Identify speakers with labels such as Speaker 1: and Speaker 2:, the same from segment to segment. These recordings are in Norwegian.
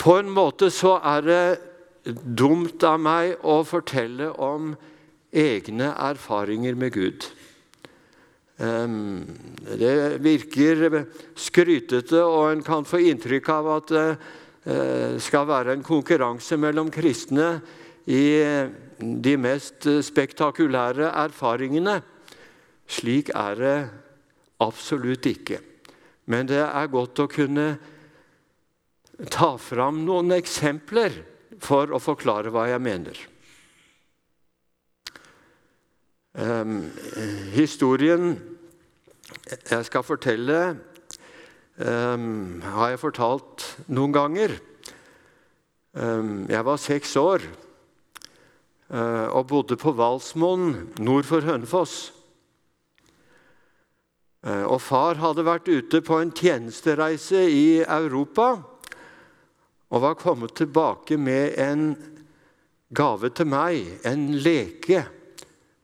Speaker 1: På en måte så er det dumt av meg å fortelle om egne erfaringer med Gud. Det virker skrytete, og en kan få inntrykk av at det eh, skal være en konkurranse mellom kristne i de mest spektakulære erfaringene. Slik er det absolutt ikke. Men det er godt å kunne ta fram noen eksempler for å forklare hva jeg mener. Um, historien jeg skal fortelle, um, har jeg fortalt noen ganger. Um, jeg var seks år uh, og bodde på Valsmoen nord for Hønefoss. Uh, og far hadde vært ute på en tjenestereise i Europa og var kommet tilbake med en gave til meg, en leke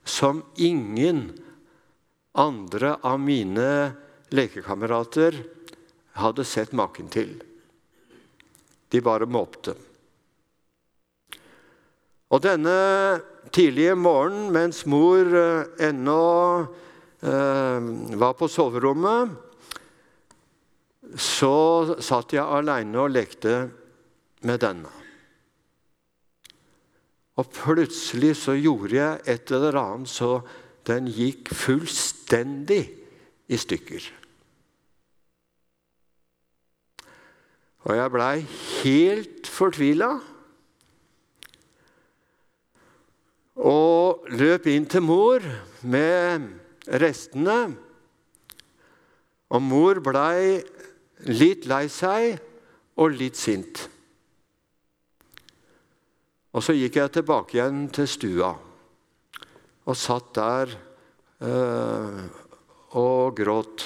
Speaker 1: som ingen andre av mine lekekamerater hadde sett maken til. De bare måpte. Og denne tidlige morgenen, mens mor eh, ennå eh, var på soverommet, så satt jeg aleine og lekte med denne. Og plutselig så gjorde jeg et eller annet så den gikk fullstendig i stykker. Og jeg blei helt fortvila. Og løp inn til mor med restene. Og mor blei litt lei seg og litt sint. Og så gikk jeg tilbake igjen til stua og satt der øh, og gråt.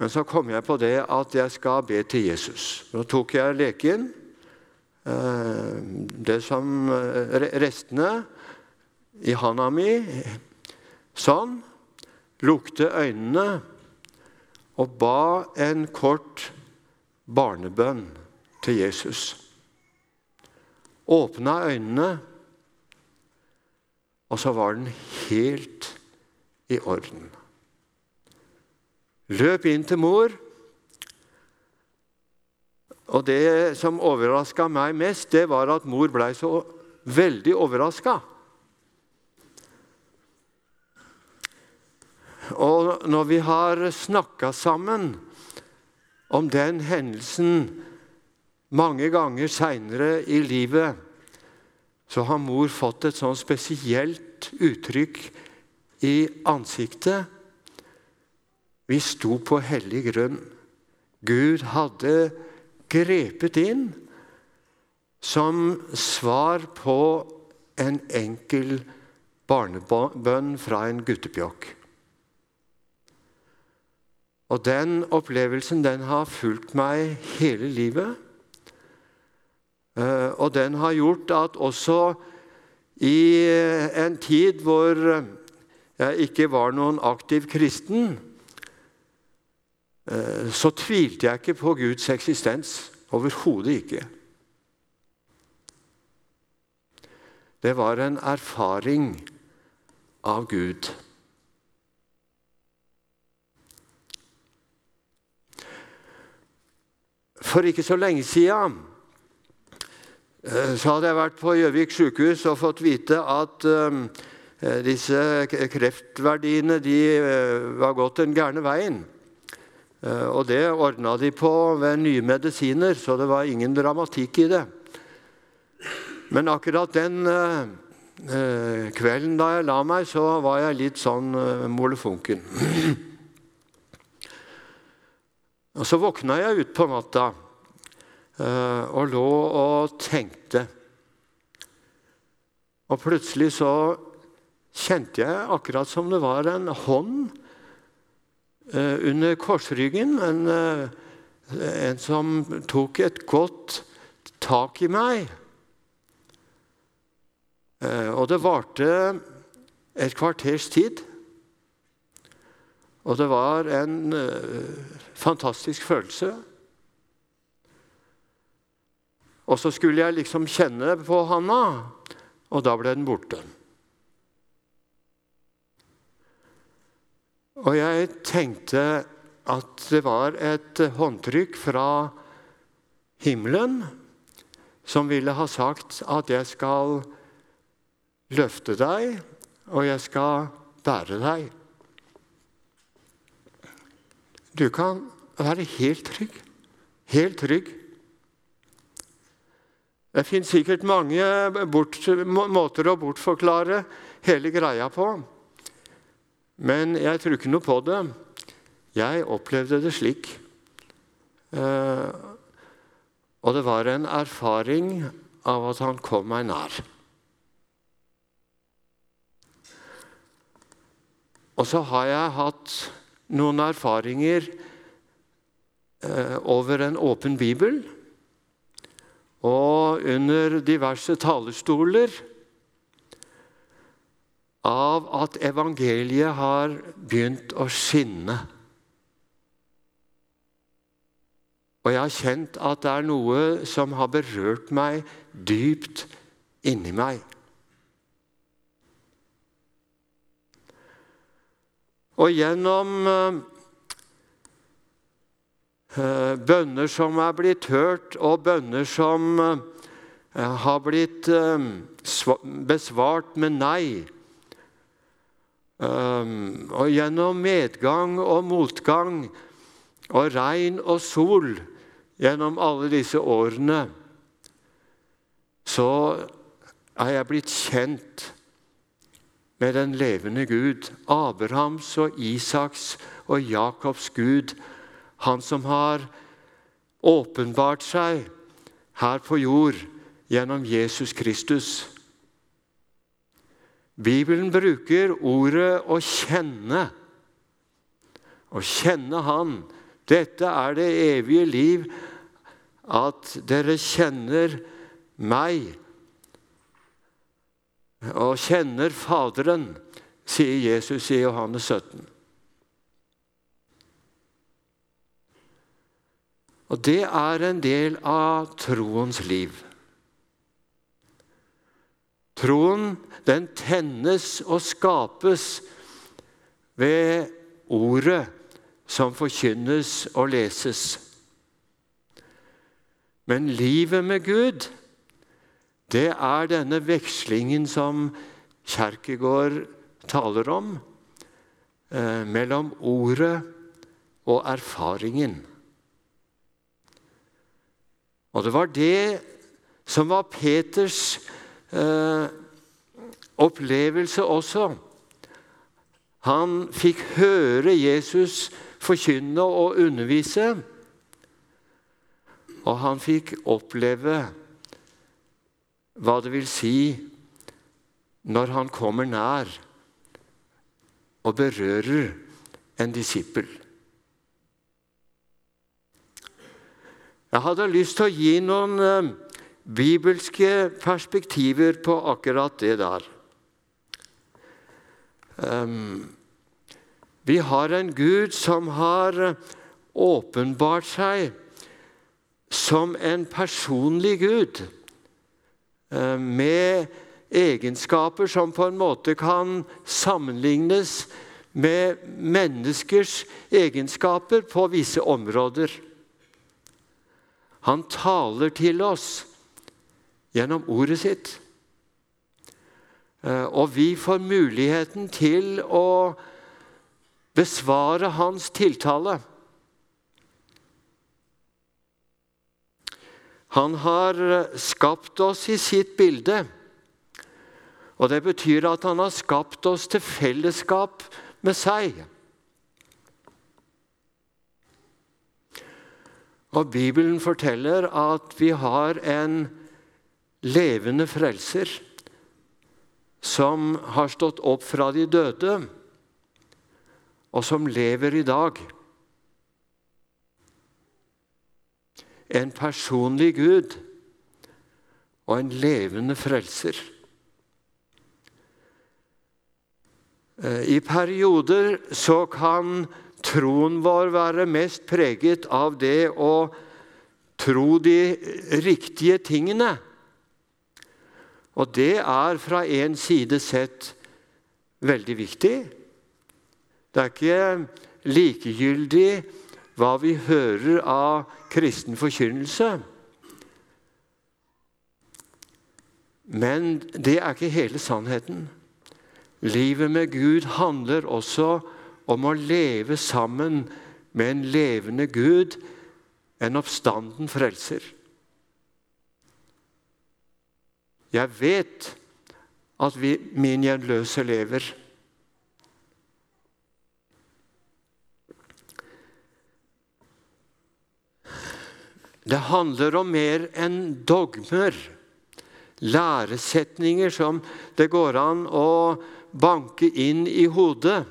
Speaker 1: Men så kom jeg på det at jeg skal be til Jesus. Nå tok jeg leken, øh, det som øh, restene i handa mi, sånn, lukte øynene og ba en kort barnebønn til Jesus åpna øynene, og så var den helt i orden. Løp inn til mor. Og det som overraska meg mest, det var at mor blei så veldig overraska. Og når vi har snakka sammen om den hendelsen mange ganger seinere i livet så har mor fått et sånn spesielt uttrykk i ansiktet. Vi sto på hellig grunn. Gud hadde grepet inn som svar på en enkel barnebønn fra en guttepjokk. Og Den opplevelsen den har fulgt meg hele livet. Eh, og den har gjort at også i en tid hvor jeg ikke var noen aktiv kristen, eh, så tvilte jeg ikke på Guds eksistens. Overhodet ikke. Det var en erfaring av Gud. For ikke så lenge siden Eh, så hadde jeg vært på Gjøvik sykehus og fått vite at um, disse kreftverdiene de var gått den gærne veien. Og det ordna de på ved nye medisiner, så det var ingen dramatikk i det. Men akkurat den kvelden da jeg la meg, så var jeg litt sånn molefonken. og så våkna jeg utpå natta. Eh, og lå og tenkte. Og plutselig så kjente jeg akkurat som det var en hånd eh, under korsryggen. En, eh, en som tok et godt tak i meg. Og det varte et kvarters tid. Og det var en fantastisk følelse. Og så skulle jeg liksom kjenne på handa, og da ble den borte. Og jeg tenkte at det var et håndtrykk fra himmelen som ville ha sagt at jeg skal løfte deg, og jeg skal bære deg. Du kan være helt trygg. Helt trygg. Det fins sikkert mange bort, måter å bortforklare hele greia på. Men jeg tror ikke noe på det. Jeg opplevde det slik. Eh, og det var en erfaring av at han kom meg nær. Og så har jeg hatt noen erfaringer eh, over en åpen bibel og under diverse talerstoler av at evangeliet har begynt å skinne. Og jeg har kjent at det er noe som har berørt meg dypt inni meg. Og gjennom eh, Eh, bønner som er blitt hørt, og bønner som eh, har blitt eh, besvart med nei. Og gjennom medgang og motgang og regn og sol gjennom alle disse årene så er jeg blitt kjent med den levende Gud, Abrahams og Isaks og Jakobs Gud, han som har åpenbart seg her på jord gjennom Jesus Kristus. Bibelen bruker ordet 'å kjenne'. Å kjenne Han. Dette er det evige liv, at dere kjenner meg og kjenner Faderen, sier Jesus i Johannes 17. Og det er en del av troens liv. Troen den tennes og skapes ved ordet som forkynnes og leses. Men livet med Gud, det er denne vekslingen som Kjerkegård taler om, eh, mellom ordet og erfaringen. Og det var det som var Peters eh, opplevelse også. Han fikk høre Jesus forkynne og undervise. Og han fikk oppleve hva det vil si når han kommer nær og berører en disippel. Jeg hadde lyst til å gi noen eh, bibelske perspektiver på akkurat det der. Vi har en Gud som har åpenbart seg som en personlig Gud, uh, med egenskaper som på en måte kan sammenlignes med menneskers egenskaper på visse områder. Han taler til oss gjennom ordet sitt. Eh, og vi får muligheten til å besvare hans tiltale. Han har skapt oss i sitt bilde. Og det betyr at han har skapt oss til fellesskap med seg. Og Bibelen forteller at vi har en levende frelser som har stått opp fra de døde, og som lever i dag. En personlig Gud og en levende frelser. Eh, I perioder så kan troen vår være mest preget av det å tro de riktige tingene. Og det er fra en side sett veldig viktig. Det er ikke likegyldig hva vi hører av kristen forkynnelse. Men det er ikke hele sannheten. Livet med Gud handler også om å leve sammen med en levende Gud, en oppstanden frelser. Jeg vet at vi, min gjenløse lever. Det handler om mer enn dogmer, læresetninger som det går an å banke inn i hodet.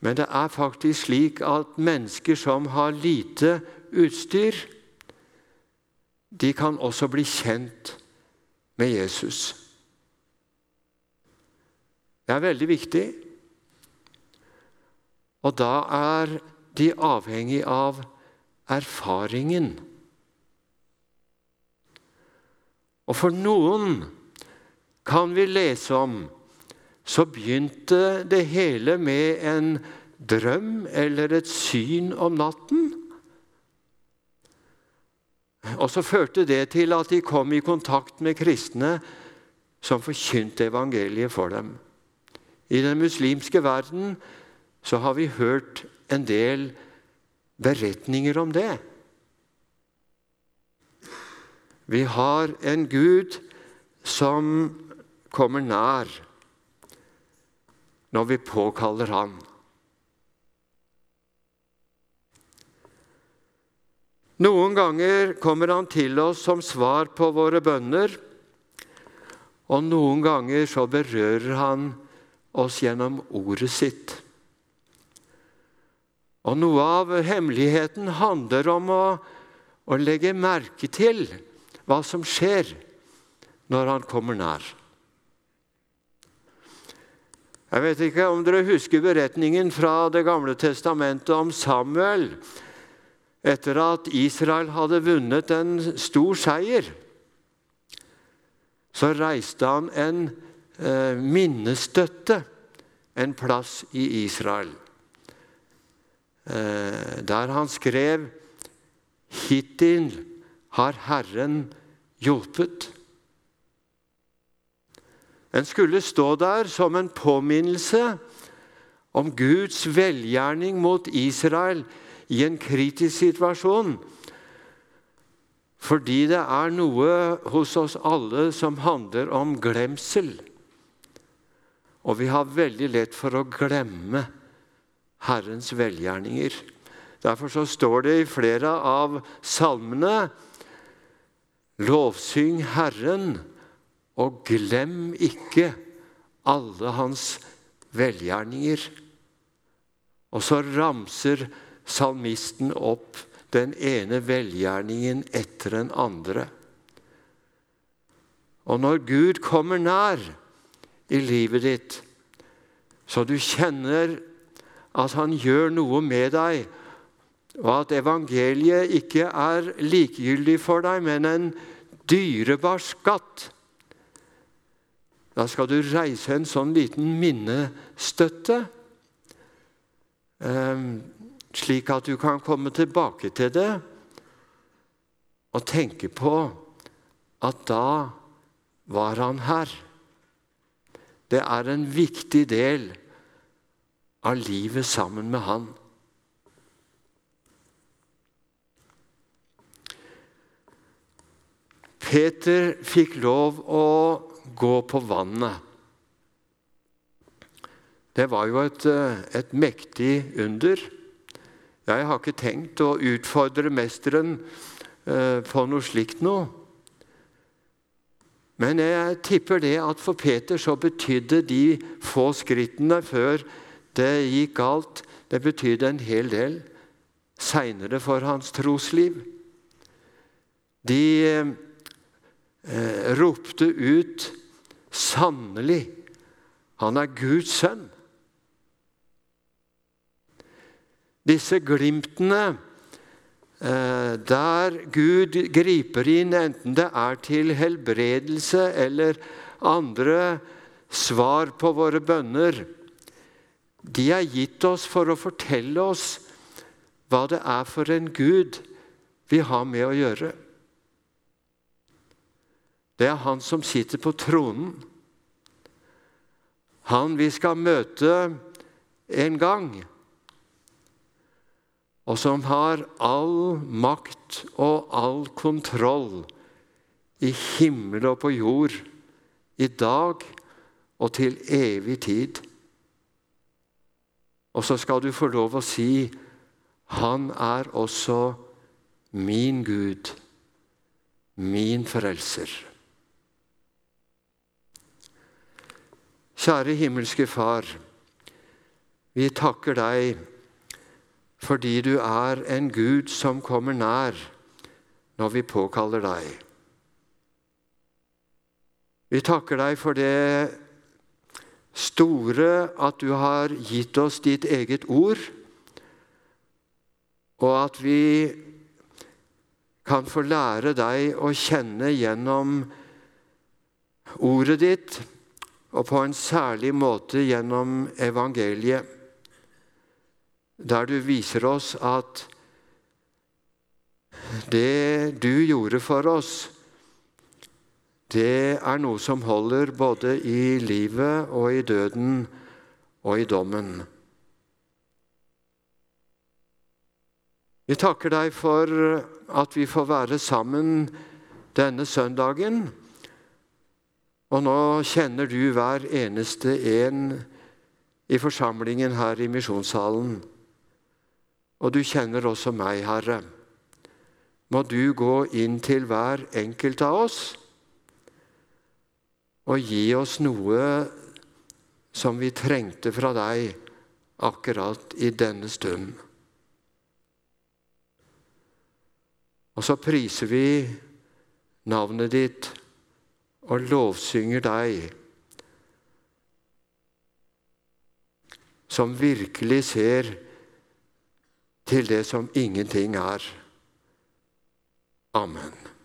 Speaker 1: Men det er faktisk slik at mennesker som har lite utstyr, de kan også bli kjent med Jesus. Det er veldig viktig. Og da er de avhengig av erfaringen. Og for noen kan vi lese om så begynte det hele med en drøm eller et syn om natten. Og så førte det til at de kom i kontakt med kristne som forkynte evangeliet for dem. I den muslimske verden så har vi hørt en del beretninger om det. Vi har en Gud som kommer nær når vi påkaller Han. Noen ganger kommer Han til oss som svar på våre bønner, og noen ganger så berører Han oss gjennom ordet sitt. Og Noe av hemmeligheten handler om å, å legge merke til hva som skjer når Han kommer nær. Jeg vet ikke om dere husker beretningen fra Det gamle testamentet om Samuel etter at Israel hadde vunnet en stor seier. Så reiste han en eh, minnestøtte en plass i Israel. Eh, der han skrev 'Hittil har Herren hjulpet'. Den skulle stå der som en påminnelse om Guds velgjerning mot Israel i en kritisk situasjon. Fordi det er noe hos oss alle som handler om glemsel. Og vi har veldig lett for å glemme Herrens velgjerninger. Derfor så står det i flere av salmene Lovsyng Herren og glem ikke alle hans velgjerninger. Og så ramser salmisten opp den ene velgjerningen etter den andre. Og når Gud kommer nær i livet ditt, så du kjenner at han gjør noe med deg, og at evangeliet ikke er likegyldig for deg, men en dyrebar skatt da skal du reise en sånn liten minnestøtte, eh, slik at du kan komme tilbake til det og tenke på at da var han her. Det er en viktig del av livet sammen med han. Peter fikk lov å gå på vannet. Det var jo et, eh, et mektig under. Jeg har ikke tenkt å utfordre mesteren eh, på noe slikt nå. Men jeg tipper det at for Peter så betydde de få skrittene før det gikk galt, det betydde en hel del seinere for hans trosliv. De eh, ropte ut Sannelig, han er Guds sønn. Disse glimtene eh, der Gud griper inn, enten det er til helbredelse eller andre svar på våre bønner, de er gitt oss for å fortelle oss hva det er for en Gud vi har med å gjøre. Det er han som sitter på tronen. Han vi skal møte en gang, og som har all makt og all kontroll i himmel og på jord, i dag og til evig tid. Og så skal du få lov å si han er også min Gud, min frelser. Kjære himmelske Far. Vi takker deg fordi du er en Gud som kommer nær når vi påkaller deg. Vi takker deg for det store at du har gitt oss ditt eget ord, og at vi kan få lære deg å kjenne gjennom ordet ditt og på en særlig måte gjennom evangeliet, der du viser oss at det du gjorde for oss, det er noe som holder både i livet og i døden og i dommen. Vi takker deg for at vi får være sammen denne søndagen. Og nå kjenner du hver eneste en i forsamlingen her i misjonssalen. Og du kjenner også meg, Herre. Må du gå inn til hver enkelt av oss og gi oss noe som vi trengte fra deg akkurat i denne stund. Og så priser vi navnet ditt og lovsynger deg, som virkelig ser til det som ingenting er. Amen.